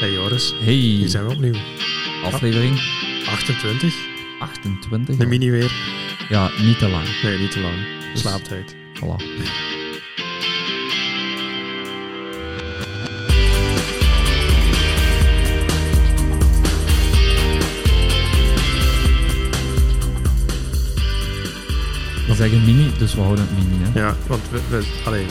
Hey Joris, Hey, hier zijn we opnieuw. aflevering 28, 28. de mini weer. Ja, niet te lang. Nee, niet te lang. Dus- Slaaptijd. Voilà. We zeggen mini, dus we houden het mini. Hè? Ja, want we, we, allee,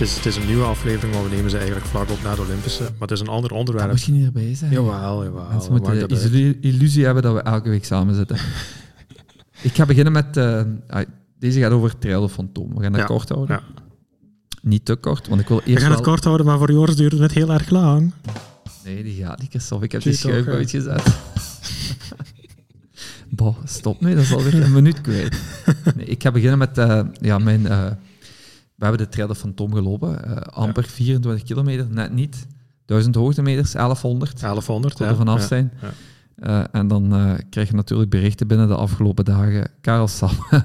het, is, het is een nieuwe aflevering, maar we nemen ze eigenlijk vlak op na de Olympische. Maar het is een ander Dat onderwerp. moet je niet erbij zijn. Jawel, jawel. Mensen moeten de dat illusie, illusie hebben dat we elke week samen zitten. Ik ga beginnen met... eh, ah, deze gaat over Trail of Fantoom. We gaan dat Ja, kort houden. ja. Niet te kort, want ik wil We eerst gaan het kort houden, maar voor Joris duurde het heel erg lang. Nee, die gaat niet, Christophe. Ik heb die toch, schuif uitgezet. Boah, stop nu. Dat is alweer een minuut kwijt. Nee, ik ga beginnen met eh, ja, mijn... eh, we hebben de Trail de Fantoom gelopen. eh, amper 24 kilometer, net niet. 1000 hoogtemeters, 1100. 1100, Kon ja. er vanaf zijn. ja. Eh, en dan eh, krijg je natuurlijk berichten binnen de afgelopen dagen. Karel Sam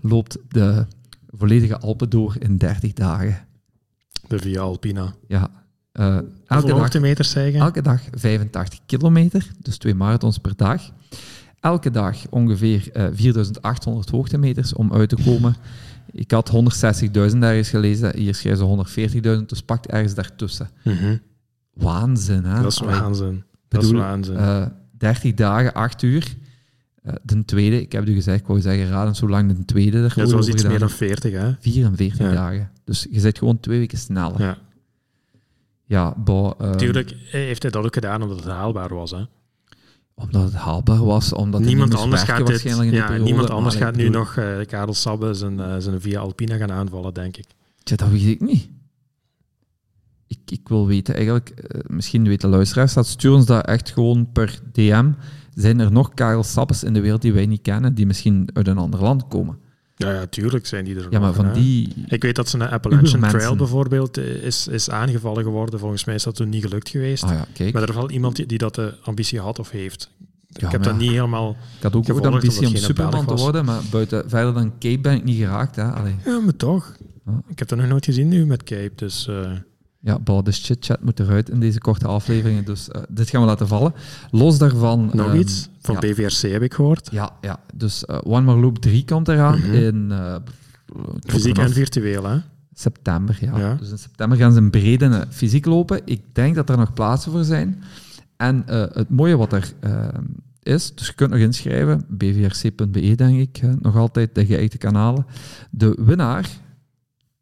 loopt de volledige Alpen door in 30 dagen. De Via Alpina. Ja. eh, elke hoogtemeters zeggen? Elke dag 85 kilometer, dus twee marathons per dag. Elke dag ongeveer eh, 4800 hoogtemeters om uit te komen. Ik had 160.000 ergens gelezen, hier schrijven ze 140.000, dus pakt ergens daartussen. Mhm. Waanzin, hè? Dat is Allee, waanzin. Dat is waanzin. eh, 30 dagen, 8 uur. Eh, de tweede, ik heb u gezegd, ik wou zeggen, raden eens hoe lang de tweede er ja, over iets meer dan 40, hè? heeft. 44 Ja. dagen. Dus je zit gewoon twee weken sneller. Ja, Ja. bah, eh, Natuurlijk heeft hij dat ook gedaan omdat het haalbaar was, hè? Omdat het haalbaar was, omdat niemand anders gaat dit, waarschijnlijk in die ja, periode. niemand anders gaat nu bedoel, nog eh Karel Sabbe zijn, eh, zijn Via Alpina gaan aanvallen, denk ik. Tja, dat weet ik niet. Ik, ik wil weten, eigenlijk, eh, misschien weten luisteraars, dat stuur ons dat echt gewoon per DM. Zijn er nog Karel Sappes in de wereld die wij niet kennen, die misschien uit een ander land komen? Ja, ja, tuurlijk zijn die er Ja, maar van hè. die... Ik weet dat ze een Appalachian. Trail bijvoorbeeld is, is aangevallen geworden. Volgens mij is dat toen niet gelukt geweest. Ah ja, kijk. Maar er is wel iemand die, die dat de ambitie had of heeft. Ja, ik heb dat niet helemaal... Ik had ook ooit ambitie om Superman te worden, maar buiten, verder dan Cape ben ik niet geraakt. Hè. Allee. Ja, maar toch. Ik heb dat nog nooit gezien nu met Cape, dus... eh, Ja, bah, de chit-chat moet eruit in deze korte afleveringen, dus eh, dit gaan we laten vallen. Los daarvan... nog ehm, iets? Van ja. BVRC heb ik gehoord. Ja, ja. dus eh, One More Loop 3 komt eraan Mhm. in Fysiek en virtueel, hè? september. Ja. Ja. Dus in september gaan ze een brede fysiek lopen. Ik denk dat er nog plaatsen voor zijn. En het mooie wat er eh, is, dus je kunt nog inschrijven, bvrc.be denk ik, eh, nog altijd de geëikte kanalen. De winnaar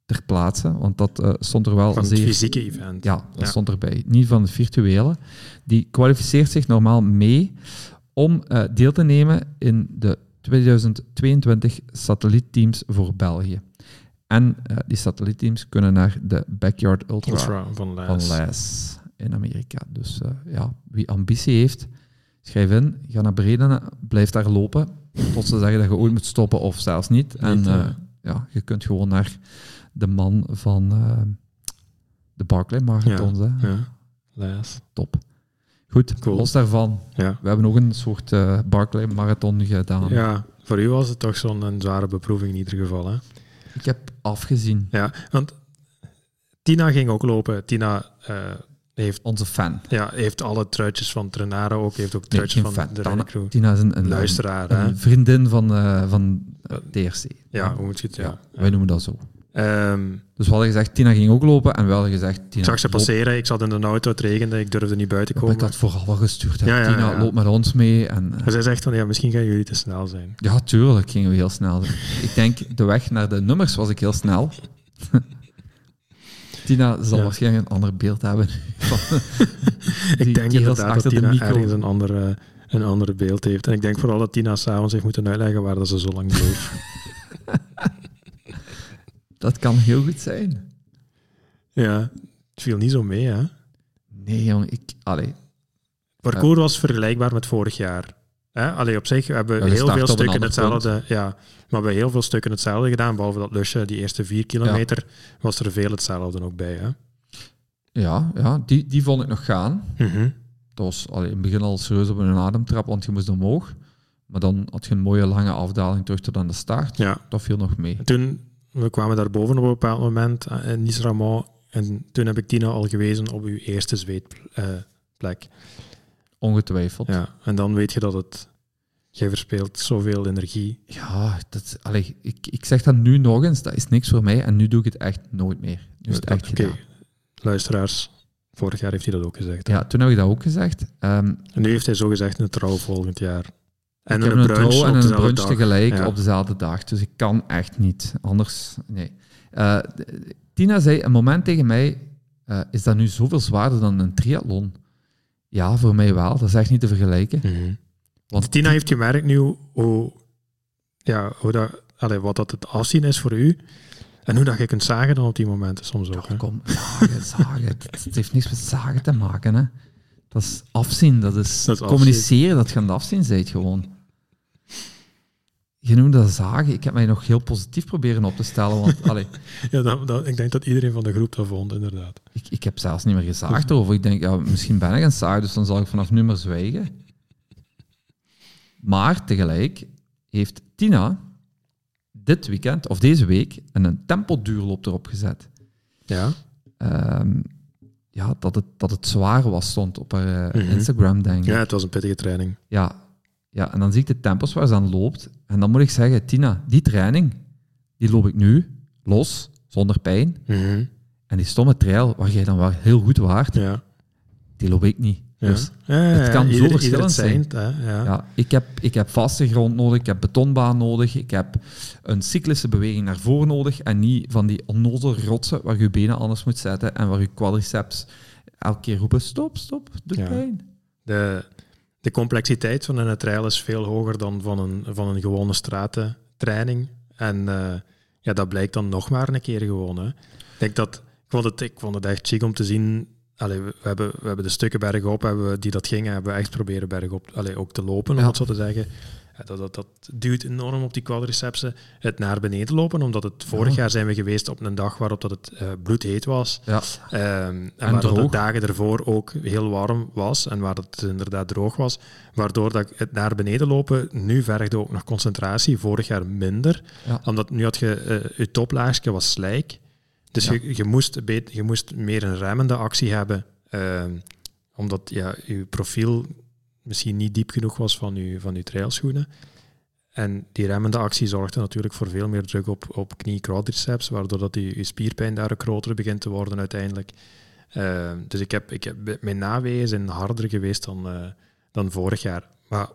ter plaatse, want dat eh, stond er wel Van het zeer... fysieke event. Ja, dat Ja. stond erbij. Niet van het virtuele. Die kwalificeert zich normaal mee om eh, deel te nemen in de 2022 satellietteams voor België. En eh, die satellietteams kunnen naar de Backyard Ultra, Ultra van van Les. Les in Amerika. Dus ja, wie ambitie heeft, schrijf in, ga naar beneden, blijf daar lopen, tot ze zeggen dat je ooit moet stoppen of zelfs niet. En Niet, eh, ja, je kunt gewoon naar de man van eh, de Barclay Marathons. hè. Ja, Les. Top. Goed, Cool. los daarvan. Ja. We hebben nog een soort eh Barclay Marathon gedaan. ja, voor u was het toch zo'n zware beproeving in ieder geval, hè? Ik heb afgezien. Ja, want Tina ging ook lopen. Tina heeft, Onze fan. ja, heeft alle truitjes van Trenaro ook. Heeft ook truitjes van fan. de Tina- Rennicrew. Tina is een, een, Luisteraar, een, hè? een vriendin van, eh, van eh, TRC. Ja, hoe moet je het? Ja. Ja, wij noemen dat zo. Ehm, Dus we hadden gezegd, Tina ging ook lopen. En we hadden gezegd, Tina, ik zag ze loop- passeren. Ik zat in de auto, het regende. Ik durfde niet buiten Ik komen. heb dat vooral wel gestuurd. hè. Ja, ja, Tina, loopt met ons mee. En, eh, Maar zij zegt van, ja, misschien gaan jullie te snel zijn. ja, tuurlijk gingen we heel snel. ik denk, de weg naar de nummers was ik heel snel. Tina zal Ja. waarschijnlijk een ander beeld hebben. van die ik denk inderdaad dat Tina ergens een ander, eh, een ander beeld heeft. En ik denk vooral dat Tina s'avonds heeft moeten uitleggen waar dat ze zo lang bleef. Dat kan heel goed zijn. ja, het viel niet zo mee, hè? Nee, jongen, ik... Allee, Het parcours was vergelijkbaar met vorig jaar. Hè? Allee, op zich, we hebben we heel veel stukken hetzelfde. Ja, maar we hebben heel veel stukken hetzelfde gedaan. Behalve dat lusje, die eerste vier kilometer, was er veel hetzelfde ook bij. Hè? ja, ja die, die vond ik nog gaan. Mhm. Dat was allee, in het begin al serieus op een ademtrap, want je moest omhoog. Maar dan had je een mooie lange afdaling terug tot aan de start. Ja. Dat viel nog mee. En toen, we kwamen daar boven op een bepaald moment, eh, in Nice Ramon, en toen heb ik Tina al gewezen op uw eerste zweetplek. plek. Ongetwijfeld. Ja, en dan weet je dat het... Jij verspeelt zoveel energie. Ja, dat, allee, ik, ik zeg dat nu nog eens, dat is niks voor mij en nu doe ik het echt nooit meer. Nu is het echt Oké, luisteraars, vorig jaar heeft hij dat ook gezegd. Ja, toen heb ik dat ook gezegd. Ehm, En nu heeft hij zo gezegd een trouw volgend jaar. En ik een een brunch en een brunch dag. tegelijk Ja. op dezelfde dag. Dus ik kan echt niet. Anders, nee. Eh, Tina zei een moment tegen mij, eh, is dat nu zoveel zwaarder dan een triathlon? Ja, voor mij wel. Dat is echt niet te vergelijken. Mhm. Want Tina heeft gemerkt nu hoe, ja, hoe dat, allee, wat dat het afzien is voor u. En hoe dat je kunt zagen dan op die momenten soms ook. hè. Oh, kom, zagen, zagen. Het, het heeft niks met zagen te maken. Hè. Dat is afzien. Dat is, Dat is communiceren. Dat je aan het afzien bent gewoon. Je noemt dat zagen. Ik heb mij nog heel positief proberen op te stellen. Want allee, Ja, dat, dat- ik denk dat iedereen van de groep dat vond, inderdaad. ik, ik heb zelfs niet meer gezaagd erover. Ik denk, ja, misschien ben ik een zaag, dus dan zal ik vanaf nu maar zwijgen. Maar tegelijk heeft Tina dit weekend, of deze week, een tempoduurloop erop gezet. Ja, Ehm, ja, dat, het, dat het zwaar was, stond op haar eh, Mhm. Instagram, denk ik. Ja. het was een pittige training. ja. En dan zie ik de tempos waar ze aan loopt. En dan moet ik zeggen, Tina, die training, die loop ik nu, los, zonder pijn. Mhm. En die stomme trail, waar jij dan wel heel goed waart, Ja. die loop ik niet. Ja. Dus Ja, ja, het kan ja, zo verschillend zijn. Hè? Ja. ja, ik, heb, ik heb vaste grond nodig, ik heb betonbaan nodig, ik heb een cyclische beweging naar voren nodig en niet van die onnozele rotsen waar je benen anders moet zetten en waar je quadriceps elke keer roepen, stop, stop, doet Ja. pijn. De, de complexiteit van een trail is veel hoger dan van een, van een gewone stratentraining. En eh, ja, dat blijkt dan nog maar een keer gewoon. Hè. Ik, denk dat, ik, vond het, ik vond het echt chic om te zien. Allee, we, hebben, we hebben de stukken bergop hebben we, die dat gingen, hebben we echt proberen bergop allee, ook te lopen, om Ja. het zo te zeggen. Dat, dat, dat duwt enorm op die quadricepsen. Het naar beneden lopen, omdat het vorig Ja. jaar zijn we geweest op een dag waarop dat het eh, bloedheet was. Ja, Ehm, en, En waar de dagen ervoor ook heel warm was en waar het inderdaad droog was. Waardoor dat het naar beneden lopen nu vergde ook nog concentratie. Vorig jaar minder. Ja. Omdat nu had je eh, je toplaagje was slijk. Dus je, je, moest je moest meer een remmende actie hebben. ehm, omdat ja, je profiel misschien niet diep genoeg was van je, van je trailschoenen. En die remmende actie zorgde natuurlijk voor veel meer druk op, op knie quadriceps, waardoor dat je, je spierpijn daar ook groter begint te worden uiteindelijk. Ehm, dus ik heb, ik heb, mijn naweeën zijn harder geweest dan, eh, dan vorig jaar. Maar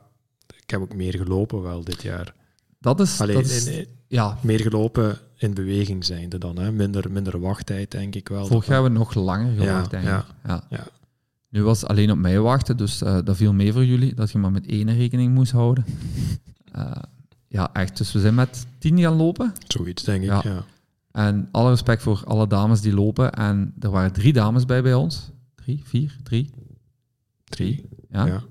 ik heb ook meer gelopen wel dit jaar. dat is, Allee, dat is in- in- ja, meer gelopen in beweging zijnde dan. Hè? Minder, minder wachttijd, denk ik wel. vorig jaar hebben we nog langer Ja, gewacht, denk ik. ja, Ja. ja. Nu was het alleen op mij wachten, dus eh, dat viel mee voor jullie, dat je maar met één rekening moest houden. Eh, ja, echt. Dus we zijn met tien gaan lopen. Zoiets, denk ik. Ja. Ja. En alle respect voor alle dames die lopen. En er waren drie dames bij bij ons. Drie, vier, drie. Drie. Ja. Ja.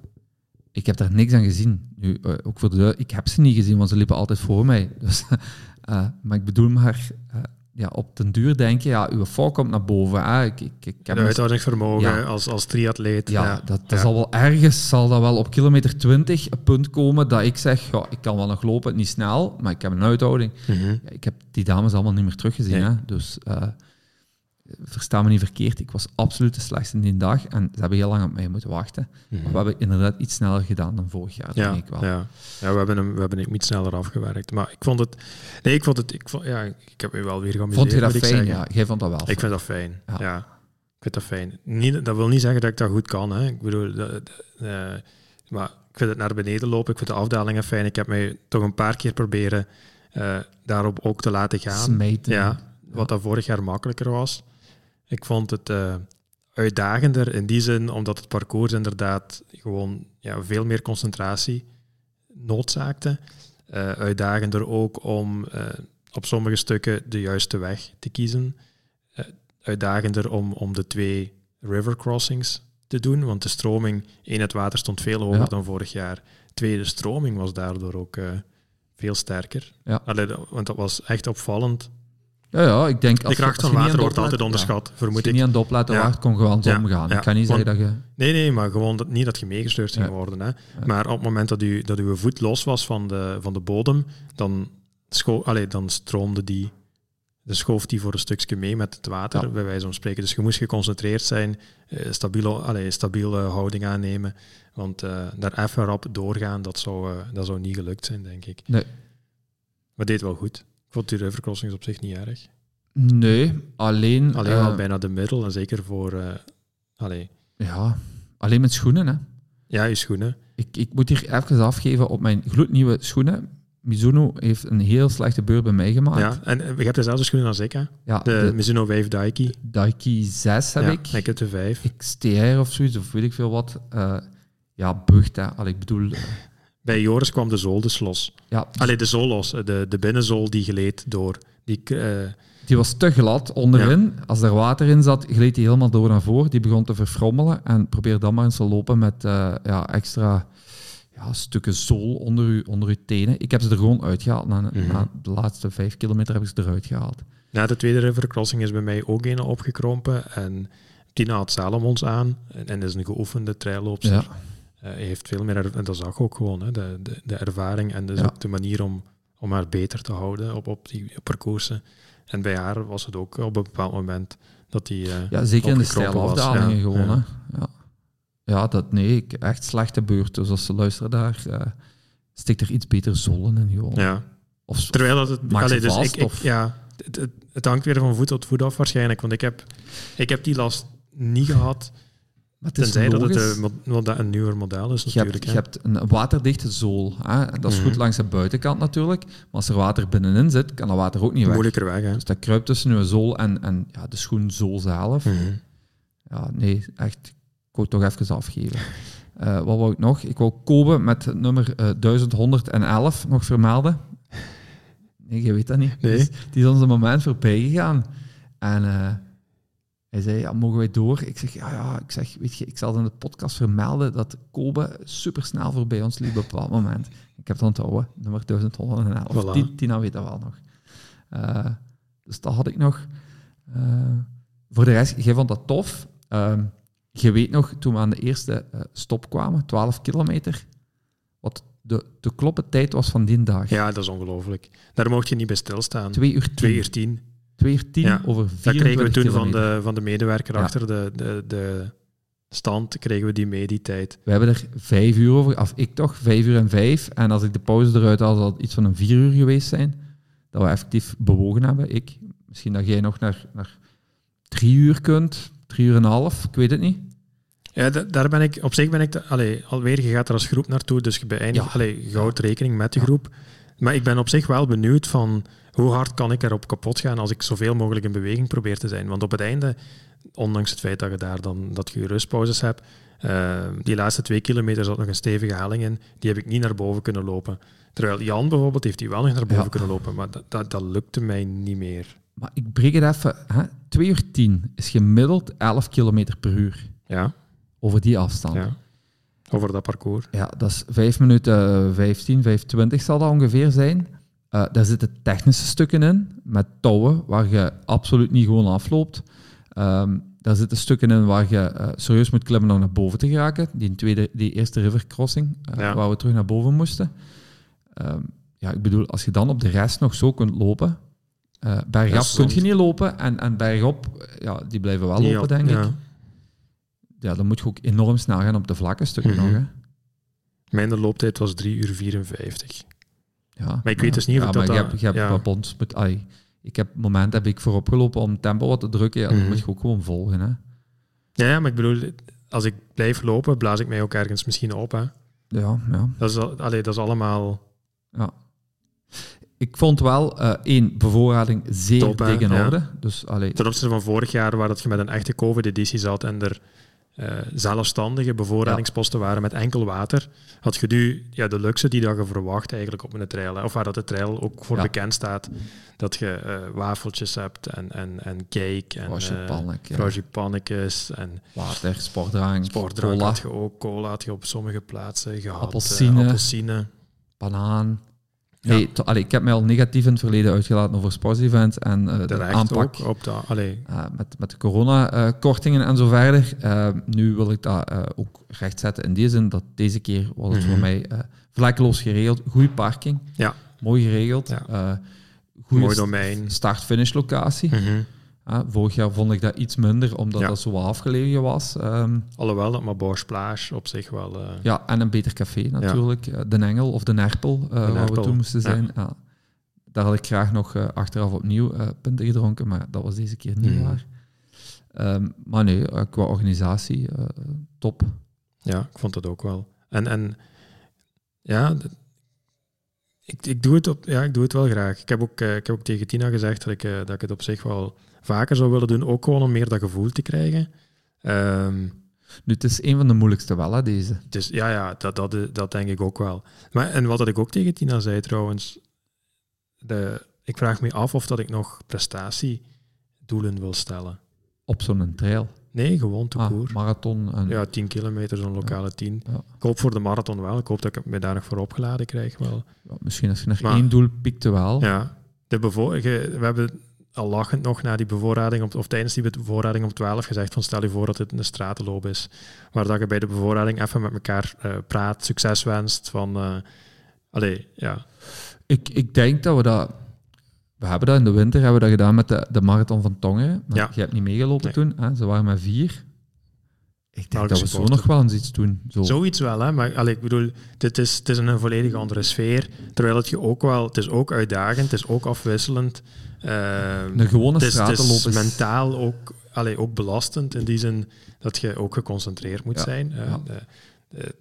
Ik heb daar niks aan gezien. Nu, eh, ook voor de, ik heb ze niet gezien, want ze liepen altijd voor mij. Dus, maar ik bedoel maar, ja, op den duur denk je, ja, uw val komt naar boven. Hè. Ik, ik, ik heb De een- uithoudingsvermogen Ja. als, als triatleet. ja, ja. dat, dat zal wel ergens, zal dat wel op kilometer 20 een punt komen dat ik zeg, ja, ik kan wel nog lopen, niet snel, maar ik heb een uithouding. Mhm. Ja, ik heb die dames allemaal niet meer teruggezien. Nee. Hè? Dus eh, versta me niet verkeerd, ik was absoluut de slechtste die dag en ze hebben heel lang op mij moeten wachten. Mhm. Maar we hebben inderdaad iets sneller gedaan dan vorig jaar, Ja, denk ik wel. ja. ja, we hebben hem, we hebben hem iets sneller afgewerkt. Maar ik vond het... Nee, ik vond het... Ik, vond, ja, ik heb me wel weer geamuseerd, Vond je dat fijn? Ja, jij vond dat wel. Ik vind dat fijn, Ja. ja. Ik vind dat fijn. Niet, dat wil niet zeggen dat ik dat goed kan, hè. Ik bedoel... dat- dat- eh, maar ik vind het naar beneden lopen, ik vind de afdalingen fijn. Ik heb mij toch een paar keer proberen eh, daarop ook te laten gaan. Smijten. Ja, wat dat vorig jaar makkelijker was. Ik vond het eh, uitdagender in die zin, omdat het parcours inderdaad gewoon ja, veel meer concentratie noodzaakte. Eh, uitdagender ook om eh, op sommige stukken de juiste weg te kiezen. Uitdagender om, om de twee river crossings te doen, want de stroming in het water stond veel hoger Ja. dan vorig jaar. Twee, de stroming was daardoor ook veel sterker. Ja. Allee, want dat was echt opvallend. Ja, ja, ik denk... De als kracht van water wordt altijd onderschat, ja, Als vermoed je ik. niet aan het opletten Ja. kon gewoon andersom Ja, gaan. ja. Ik kan niet zeggen Want- dat je... Nee, nee, maar gewoon dat, niet dat je meegesleurd ging worden. Hè. Maar op het moment dat, u, dat uw voet los was van de, van de bodem, dan, scho allee, dan stroomde die dan schooft die voor een stukje mee met het water, bij wijze van spreken. Dus je moest geconcentreerd zijn, eh, stabiele, allee, stabiele houding aannemen. Want eh, daar even rap doorgaan, dat zou, eh, dat zou niet gelukt zijn, denk ik. Nee. Maar deed wel goed. Ik vond die river crossings op zich niet erg. Nee, alleen... Alleen eh, al bijna de middel, en zeker voor... eh allee, Ja, alleen met schoenen, hè. ja, je schoenen. Ik, ik moet hier even afgeven op mijn gloednieuwe schoenen. Mizuno heeft een heel slechte beurt bij mij gemaakt. Ja, en eh, je hebt dezelfde schoenen als ik, hè? Ja, De, de, Mizuno Wave Daiki. Daiki 6 heb ja, ik. ik heb de 5. XTR of zoiets, of weet ik veel wat. Eh, ja, bucht, hè. Allee, ik bedoel... eh, Bij Joris kwam de zool dus los. ja, Allee, de zool los. De, de binnenzool die gleed door. Die, eh, die was te glad onderin. Als er water in zat, gleed die helemaal door naar voren. Die begon te verfrommelen. En probeer dan maar eens te lopen met eh, ja, extra ja, stukken zool onder uw, onder uw tenen. Ik heb ze er gewoon uitgehaald. Na, Mhm. na de laatste vijf kilometer heb ik ze eruit gehaald. na de tweede river crossing is bij mij ook een opgekrompen. En Tina had Salomons aan. En, en is een geoefende trailloopster. Ja. Eh, hij heeft veel meer... En dat zag ook gewoon, hè, de, de, de ervaring. En dus Ja. ook de manier om, om haar beter te houden op, op die parcoursen. En bij haar was het ook op een bepaald moment dat die... eh, Ja, zeker in de opgekropen steile was, afdalingen ja. gewoon. Ja. Hè. Ja. ja, dat nee, ik, echt slechte beurt. Dus als ze luisteren daar, eh steekt er iets beter zollen in gewoon. ja. Of, Terwijl dat het... Allee, dus vast, ik, ja, het, het, het hangt weer van voet tot voet af waarschijnlijk. Want ik heb, ik heb die last niet gehad. Maar het is Tenzij dat het een, mo- moda- een nieuwer model is Je natuurlijk. hebt, je hebt een waterdichte zool. Hè? Dat is Mhm. goed langs de buitenkant natuurlijk. Maar als er water binnenin zit, kan dat water ook niet weg. Moeilijker weg, hè. Dus dat kruipt tussen je zool en, en ja, de schoenzool zelf. Mhm. Ja, nee, echt. Ik wou het toch even afgeven. Eh, wat wou ik nog? Ik wou Kobe met het nummer eh, 1111 nog vermelden. Nee, je weet dat niet. Nee. Dus die is ons een moment voorbij gegaan. En eh, hij zei, ja, mogen wij door? Ik zeg, ja, ja. Ik zeg, weet je, ik zal in de podcast vermelden dat Kobe supersnel voorbij ons liep op een bepaald moment. Ik heb het onthouden, nummer 1111. Voilà. Ti- Tina weet dat wel nog. Eh, dus dat had ik nog. Eh, voor de rest, jij vond dat tof. Ehm, je weet nog, toen we aan de eerste eh, stop kwamen, 12 kilometer, wat de, de kloppen tijd was van die dag. Ja, dat is ongelooflijk. Daar mocht je niet bij stilstaan. 2 uur 10. Twee uur tien. 2 uur 10 Ja, over Dat 24 kregen we toen van de, van de medewerker Ja. achter de, de, de stand, kregen we die mee, die tijd. We hebben er vijf uur over, of ik toch, vijf uur en vijf. En als ik de pauze eruit haal, zal het iets van een vier uur geweest zijn. Dat we effectief bewogen hebben. Ik, misschien dat jij nog naar, naar drie uur kunt, drie uur en een half, ik weet het niet. Ja, da- daar ben ik, op zich ben ik, de, allee, alweer, je gaat er als groep naartoe, dus je beëindigt, Ja. allee, je houdt rekening met de groep. Maar ik ben op zich wel benieuwd van, hoe hard kan ik erop kapot gaan als ik zoveel mogelijk in beweging probeer te zijn. Want op het einde, ondanks het feit dat je daar dan, dat je rustpauzes hebt, eh, die laatste twee kilometer zat nog een stevige haling in, die heb ik niet naar boven kunnen lopen. Terwijl Jan bijvoorbeeld heeft die wel nog naar boven Ja. kunnen lopen, maar dat, dat, dat lukte mij niet meer. Maar ik breek het even. Hè. 2 uur 10 is gemiddeld 11 kilometer per uur. Ja, Over die afstand. ja. Over dat parcours. Ja, dat is 5 minuten 15, 25 zal dat ongeveer zijn. Eh, daar zitten technische stukken in, met touwen, waar je absoluut niet gewoon afloopt. Ehm, daar zitten stukken in waar je eh, serieus moet klimmen om naar boven te geraken. Die, tweede, die eerste river crossing, eh, Ja. waar we terug naar boven moesten. Ehm, ja, ik bedoel, als je dan op de rest nog zo kunt lopen... bergaf Ja, kun je niet lopen en, en bergop, ja, die blijven wel lopen, denk ja. ik. Ja, dan moet je ook enorm snel gaan op de vlakke stukken Mhm. nog, hè. Mijn looptijd was 3 uur 54. Ja, Maar ik weet dus niet of ja, ik maar dat hebt ja. wat bonds met, ai, ik heb momenten heb ik voorop gelopen om tempo wat te drukken. Ja, dan Mhm. moet je ook gewoon volgen. Hè. Ja, ja, maar ik bedoel, als ik blijf lopen, blaas ik mij ook ergens misschien op. Hè. Ja, ja, Dat, is, al- allee, dat is allemaal... ja. Ik vond wel, eh één, bevoorrading zeer Top, hè, dik in ja. orde. Dus, allee, Ten opzichte van vorig jaar, waar dat je met een echte COVID-editie zat en er eh, zelfstandige bevoorradingsposten waren met enkel water, had je nu ja, de luxe die dat je verwacht eigenlijk op een trail. Hè. Of waar dat de trail ook voor Ja. bekend staat. Dat je eh, wafeltjes hebt en, en, en cake en frangipanneke, eh, frangipannetjes en water, sportdrank, sportdrank cola, had je ook. Cola had je op sommige plaatsen gehad. eh, Appelsine. appelsine. banaan. Ja. To- allee, ik heb mij al negatief in het verleden uitgelaten over sportsevents en eh, de aanpak ook op dat. Eh, met, met de corona-kortingen en zo verder. Eh, nu wil ik dat ook rechtzetten in die zin dat deze keer was het Mhm. voor mij eh vlekkeloos geregeld. Goede parking. Ja. Mooi geregeld. Ja. goede Mooi domein. start-finish locatie. Mhm. Vorig jaar vond ik dat iets minder, omdat Ja. dat zo wat afgelegen was. Ehm, Alhoewel dat maar Bosch Plage op zich wel... eh, ja, en een beter café natuurlijk. Eh, De Engel of de Nerpel, eh, waar we toen moesten zijn. Ja. Daar had ik graag nog achteraf opnieuw punten gedronken, maar dat was deze keer niet Mhm. waar. Ehm, maar nee, qua organisatie, top. Ja, ik vond dat ook wel. En, en ja, ik, ik, doe het op, ja, ik doe het wel graag. Ik heb ook, ik heb ook tegen Tina gezegd dat ik, dat ik het op zich wel vaker zou willen doen, ook gewoon om meer dat gevoel te krijgen. Ehm, Nu, het is een van de moeilijkste wel, hè, deze. dus ja, ja dat, dat, dat denk ik ook wel. Maar, en wat dat ik ook tegen Tina zei trouwens, de, ik vraag me af of dat ik nog prestatiedoelen wil stellen. Op zo'n trail. Nee, gewoon te Ah, koer. marathon. En, Ja, 10 kilometer, zo'n lokale 10. Ja. Ik hoop voor de marathon wel. Ik hoop dat ik me daar nog voor opgeladen krijg wel. ja, misschien als je Maar- één doel piekte wel. Ja, de we hebben al lachend nog na die bevoorrading, op, of tijdens die bevoorrading om 12 gezegd van stel je voor dat het een stratenloop is. Waar dat je bij de bevoorrading even met elkaar eh, praat, succes wenst. Van, eh allee, ja. Ik, ik denk dat we dat... We hebben dat in de winter hebben we dat gedaan met de, de marathon van Tongeren. Maar Ja. Je hebt niet meegelopen Nee. toen. Hè? Ze waren met vier. Ik denk dat we zo nog wel eens iets doen. Zo. Zoiets wel, hè? maar allee, ik bedoel, dit is, het is een volledig andere sfeer. Terwijl het je ook wel, het is ook uitdagend, het is ook afwisselend. Een gewone het is, het mentaal ook, allee, ook belastend in die zin dat je ook geconcentreerd moet Ja, zijn. Eh, ja. de- de-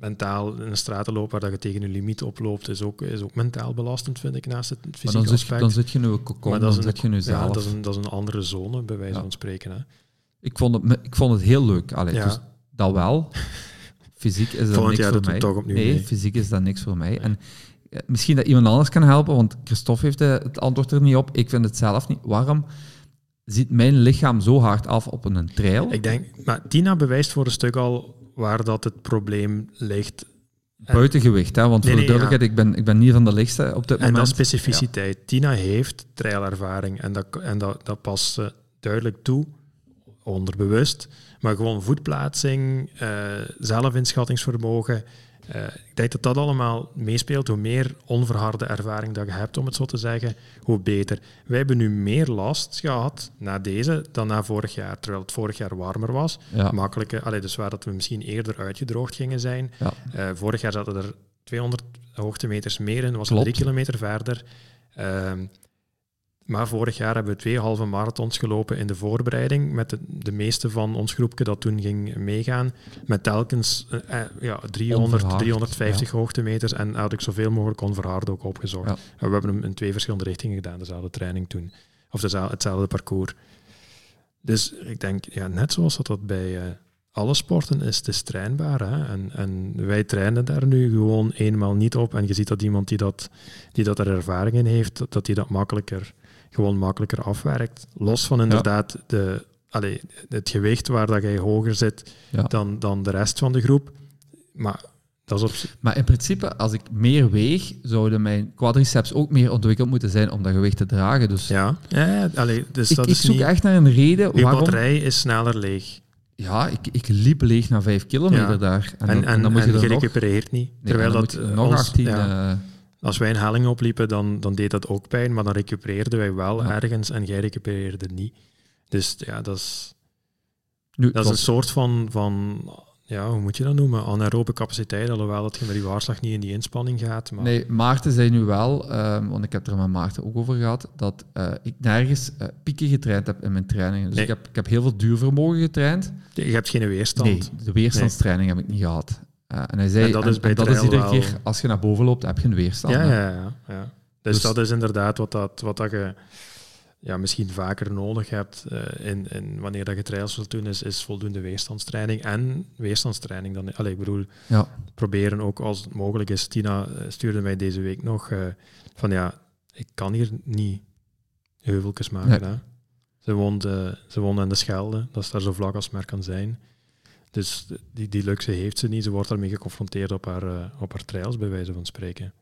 mentaal in een stratenloop waar dat je tegen je limiet oploopt, is ook, is ook mentaal belastend, vind ik, naast het Maar fysieke dan zit, je, aspect. dan zit je nu een Maar dat dan is een- zit je nu ja, zelf. dat is, een, dat is een andere zone, bij wijze Ja. van spreken. Hè. Ik, vond het, ik vond het heel leuk. Allee, Ja. dus dat wel. Fysiek is dat niks voor mij. toch nee, mee. fysiek is dat niks voor mij. En eh, misschien dat iemand anders kan helpen, want Christophe heeft eh, het antwoord er niet op. Ik vind het zelf niet. Waarom ziet mijn lichaam zo hard af op een trail? Ik denk, maar Tina bewijst voor een stuk al waar dat het probleem ligt. Buitengewicht, hè? want Nee, voor de duidelijkheid, ik, ben, ik ben niet van de lichtste op dit En moment. is specificiteit. Tina heeft trailervaring en, dat, en dat, dat past duidelijk toe, onderbewust. Maar gewoon voetplaatsing, eh, zelfinschattingsvermogen. eh, ik denk dat dat allemaal meespeelt. Hoe meer onverharde ervaring dat je hebt, om het zo te zeggen, hoe beter. Wij hebben nu meer last gehad na deze dan na vorig jaar. Terwijl het vorig jaar warmer was. Ja. Makkelijke, allee, dus waar dat we misschien eerder uitgedroogd gingen zijn. Ja. Eh, vorig jaar zaten er 200 hoogtemeters meer in, was het drie kilometer verder. Ehm, maar vorig jaar hebben we twee halve marathons gelopen in de voorbereiding, met de, de meeste van ons groepje dat toen ging meegaan, met telkens eh, eh, ja, 300, Onverhard, 350 hoogtemeters en had ik zoveel mogelijk onverhard ook opgezocht. Ja. En we hebben hem in twee verschillende richtingen gedaan, dezelfde training toen. Of dezelfde, hetzelfde parcours. Dus ik denk, ja, net zoals dat, dat bij eh, alle sporten is, het is trainbaar. Hè? En, en wij trainen daar nu gewoon eenmaal niet op. En je ziet dat iemand die, dat, die dat er ervaring in heeft, dat, dat die dat makkelijker, gewoon makkelijker afwerkt. Los van inderdaad de, allee, het gewicht waar dat jij hoger zit Ja. dan, dan de rest van de groep. Maar dat is op Maar in principe, als ik meer weeg, zouden mijn quadriceps ook meer ontwikkeld moeten zijn om dat gewicht te dragen. Dus ja, ja, allee, dus ik, dat ik is zoek niet... echt naar een reden Je waarom... batterij is sneller leeg. Ja, ik, ik liep leeg na vijf kilometer Ja. daar. En, En, dan, en, en dan moet je en je nog... recupereert niet. nee, Terwijl dat je nog ons- 18... ja. eh, Als wij een helling opliepen, dan, dan deed dat ook pijn, maar dan recupereerden wij wel Ja. ergens en jij recupereerde niet. Dus ja, dat is, nu, dat is een soort van, van, ja, hoe moet je dat noemen? Anaerobe capaciteit, alhoewel dat je met die waarsdag niet in die inspanning gaat. Maar Nee, Maarten zei nu wel, ehm, want ik heb er met Maarten ook over gehad, dat eh, ik nergens eh, pieken getraind heb in mijn trainingen. Dus Nee. ik, heb, ik heb heel veel duurvermogen getraind. je hebt geen weerstand. Nee, de weerstandstraining heb ik niet gehad. En hij zei, En dat is bij dat is iedere wel- keer, als je naar boven loopt, heb je een weerstand. Ja, ja, ja, ja. Dus, Dus- dat is inderdaad wat, dat, wat dat je ja, misschien vaker nodig hebt eh, in, in wanneer dat je trails wilt doen, is, is voldoende weerstandstraining. En weerstandstraining dan. Allee, ik bedoel, Ja. proberen ook als het mogelijk is. Tina eh, stuurde mij deze week nog eh, van ja, ik kan hier niet heuveltjes maken. Nee. Hè. Ze, woont, eh, ze woont aan de Schelde, dat is daar zo vlak als maar kan zijn. Dus die, die luxe heeft ze niet. Ze wordt daarmee geconfronteerd op haar, eh, op haar trails, bij wijze van spreken.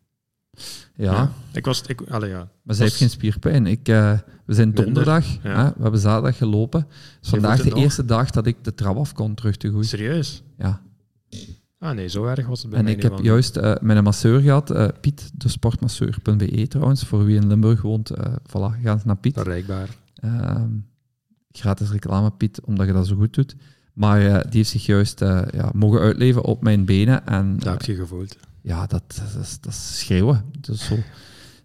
Ja, Ik was, ik, allee, ja. maar zij heeft geen spierpijn. Ik, eh, we zijn Minder, donderdag, ja. hè, we hebben zaterdag gelopen. Vandaag de nog? eerste dag dat ik de trap af kon terug te groeien. Serieus? Ja. Ah nee, zo erg was het bij En mij ik niet heb van. juist eh, met een masseur gehad, eh, Piet, de sportmasseur.be trouwens, voor wie in Limburg woont, voilà, ga eens naar Piet. Bereikbaar. Ehm, gratis reclame, Piet, omdat je dat zo goed doet. Maar eh, die heeft zich juist eh, ja, mogen uitleven op mijn benen. En Dat heb je gevoeld. ja, dat, dat, is, dat is schreeuwen. Dat is zo. Op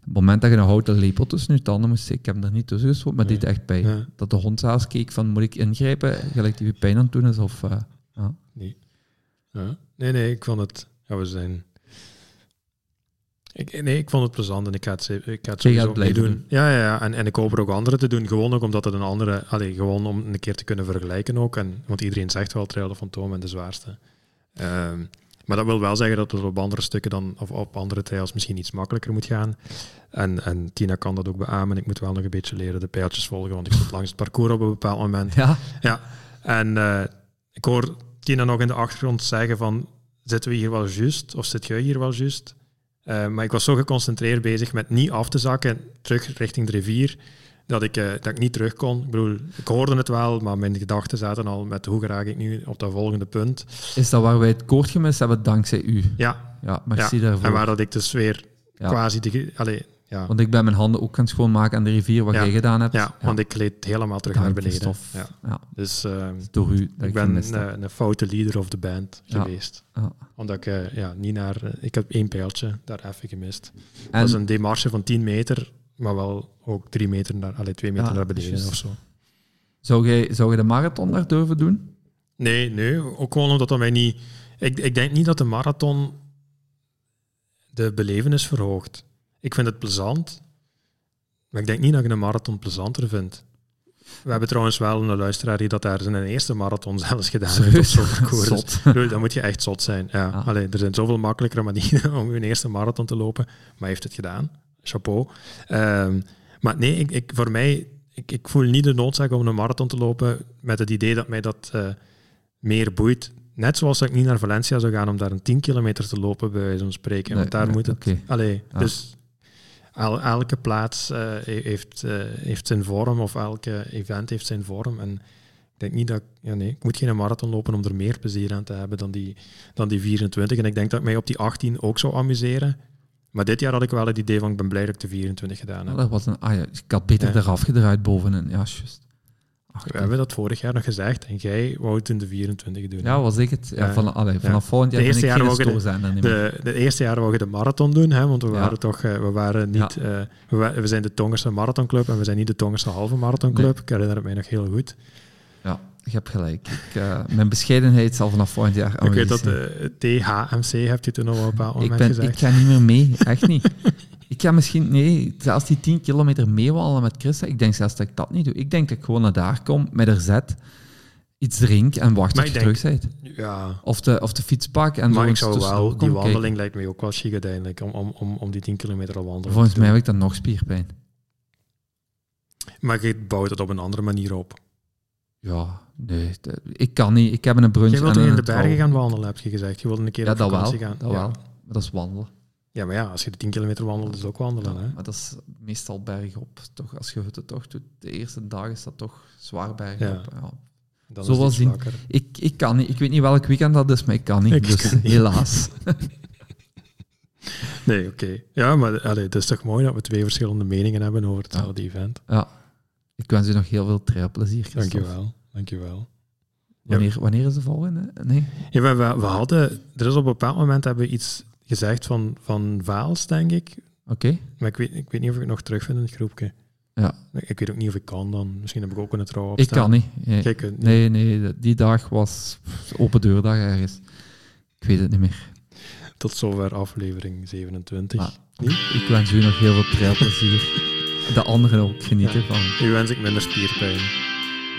het moment dat je een houten lepel tussen je tanden moest ik heb hem er niet tussen geschoten, maar dit Nee. echt pijn. Ja. Dat de hond zelfs keek van, moet ik ingrijpen, gelijk die pijn aan het doen is, of... eh, ja. Ja. Nee, nee, ik vond het... Ja, we zijn... Ik, nee, ik vond het plezant en ik ga het, ik ga het gaat sowieso blijven doen. doen. Ja, ja, ja. En, en ik hoop er ook anderen te doen. Gewoon ook omdat het een andere... Allee, gewoon om een keer te kunnen vergelijken ook. En, want iedereen zegt wel Trail van Toom en de zwaarste. Ehm, maar dat wil wel zeggen dat het op andere stukken dan... Of op andere trails misschien iets makkelijker moet gaan. En, en Tina kan dat ook beamen. Ik moet wel nog een beetje leren de pijltjes volgen, want ik zit langs het parcours op een bepaald moment. ja, Ja, en eh, ik hoor Tina nog in de achtergrond zeggen van, zitten we hier wel juist? Of zit jij hier wel juist? Eh, maar ik was zo geconcentreerd bezig met niet af te zakken, terug richting de rivier, dat ik, eh, dat ik niet terug kon. Ik bedoel, ik hoorde het wel, maar mijn gedachten zaten al met hoe raak ik nu op dat volgende punt. is dat waar wij het koord gemist hebben dankzij u. Ja, Ja, merci ja. daarvoor. en waar dat ik dus weer Ja. quasi... De, allee, ja, Want ik ben mijn handen ook gaan schoonmaken aan de rivier, wat Ja. jij gedaan hebt. ja, want ik gleed helemaal terug naar beneden. Ja. Dus eh, door u ik, ben gemist heb. een, een foute leader of de band geweest. Ja. Omdat ik eh, ja, niet naar... eh, ik heb één pijltje daar even gemist. En, dat is een demarche van 10 meter, maar wel ook 3 meter naar... Allee, 2 meter naar beneden of zo. zou, jij, zou je de marathon daar durven doen? Nee, nee. Ook gewoon omdat dat mij niet... Ik, ik denk niet dat de marathon de belevenis verhoogt. Ik vind het plezant, maar ik denk niet dat ik een marathon plezanter vind. We hebben trouwens wel een luisteraar die dat daar zijn eerste marathon zelfs gedaan heeft op zo'n parcours. Dus Dan moet je echt zot zijn. Ja. Ah. Allee, er zijn zoveel makkelijkere manieren om je eerste marathon te lopen, maar hij heeft het gedaan. Chapeau. Ehm, maar nee, ik, ik, voor mij, ik, ik voel niet de noodzaak om een marathon te lopen met het idee dat mij dat eh, meer boeit. Net zoals dat ik niet naar Valencia zou gaan om daar een 10 kilometer te lopen, bij wijze van spreken. Nee, Want daar nee, moet het... Allee, Ja. dus el- elke plaats eh, heeft, eh, heeft zijn vorm of elke event heeft zijn vorm. En ik denk niet dat... Ja, nee, ik moet geen marathon lopen om er meer plezier aan te hebben dan die, dan die 24. En ik denk dat ik mij op die 18 ook zou amuseren. Maar dit jaar had ik wel het idee van ik ben blij dat ik de 24 gedaan heb. dat was een, ah ja, ik had beter Ja. eraf gedraaid bovenin. Ja, juist. We hebben dat vorig jaar nog gezegd en jij wou het in de 24 doen. Ja, was ik het. Ja, Ja. van, allee, vanaf volgend jaar ben ik eerste geen niet meer. De, de eerste jaren wou je de marathon doen, hè, want we Ja. waren toch, eh, we waren niet, eh, we, zijn de Tongerse marathonclub en we zijn niet de Tongerse halve marathonclub. Ik herinner het mij nog heel goed. Ja, je hebt gelijk. Ik, eh, mijn bescheidenheid zal vanaf volgend jaar Ik weet dat zijn. de THMC heb je toen op een ik, moment ben, gezegd. ik ga niet meer mee, echt niet. ik ga misschien, nee, zelfs die 10 kilometer meewandelen met Christa, ik denk zelfs dat ik dat niet doe. Ik denk dat ik gewoon naar daar kom, met er zet, iets drink en wacht Maar tot je denk- terug bent. Ja, Of de, of de fiets pak en zo maar ik zou tussendoor wel, die wandeling kijken. lijkt mij ook wel chic uiteindelijk, om, om, om, om die 10 kilometer al wandelen Volgens mij heb ik dan nog spierpijn. Maar je bouwt het op een andere manier op. Ja, nee, ik kan niet. Ik heb een brunch Je wilt en in een de bergen trouw. gaan wandelen, heb je gezegd. Je wilde een keer Ja, op wel. vakantie gaan. Dat ja. wel. Maar dat is wandelen. Ja, maar ja, als je de 10 kilometer wandelt, is het ook wandelen. Hè? Maar dat is meestal bergop. Toch, als je het toch doet, de eerste dag is dat toch zwaar bergop. Ja. Ja. Dan Zo vlakker. Ik, ik kan niet. Ik weet niet welk weekend dat is, maar ik kan niet. Ik dus kan niet. helaas. Nee, oké. Ja, maar allee, het is toch mooi dat we twee verschillende meningen hebben over hetzelfde event. Ja. Ik wens u nog heel veel trailplezier. Dankjewel. Dankjewel. Wanneer, wanneer is de volgende? Nee? Ja, we, we, we hadden... Er is op een bepaald moment hebben we iets gezegd van, van Vaals, denk ik. Oké. Maar ik weet, ik weet niet of ik het nog terugvind in het groepje. Ja. Ik weet ook niet of ik kan dan. Misschien heb ik ook een trouw op Ik kan niet. Nee. Niet. nee, nee. Die dag was open deurdag ergens. Ik weet het niet meer. Tot zover aflevering 27. Maar- Niet? Ik wens u nog heel veel trailplezier. De anderen ook genieten van. Nu wens ik minder spierpijn.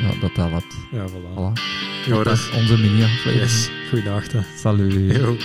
Ja, dat helpt. Ja, voilà. Voilà. Ja, Dat is onze mini-aflevering. Yes. Goeiedag. Salut. Yo.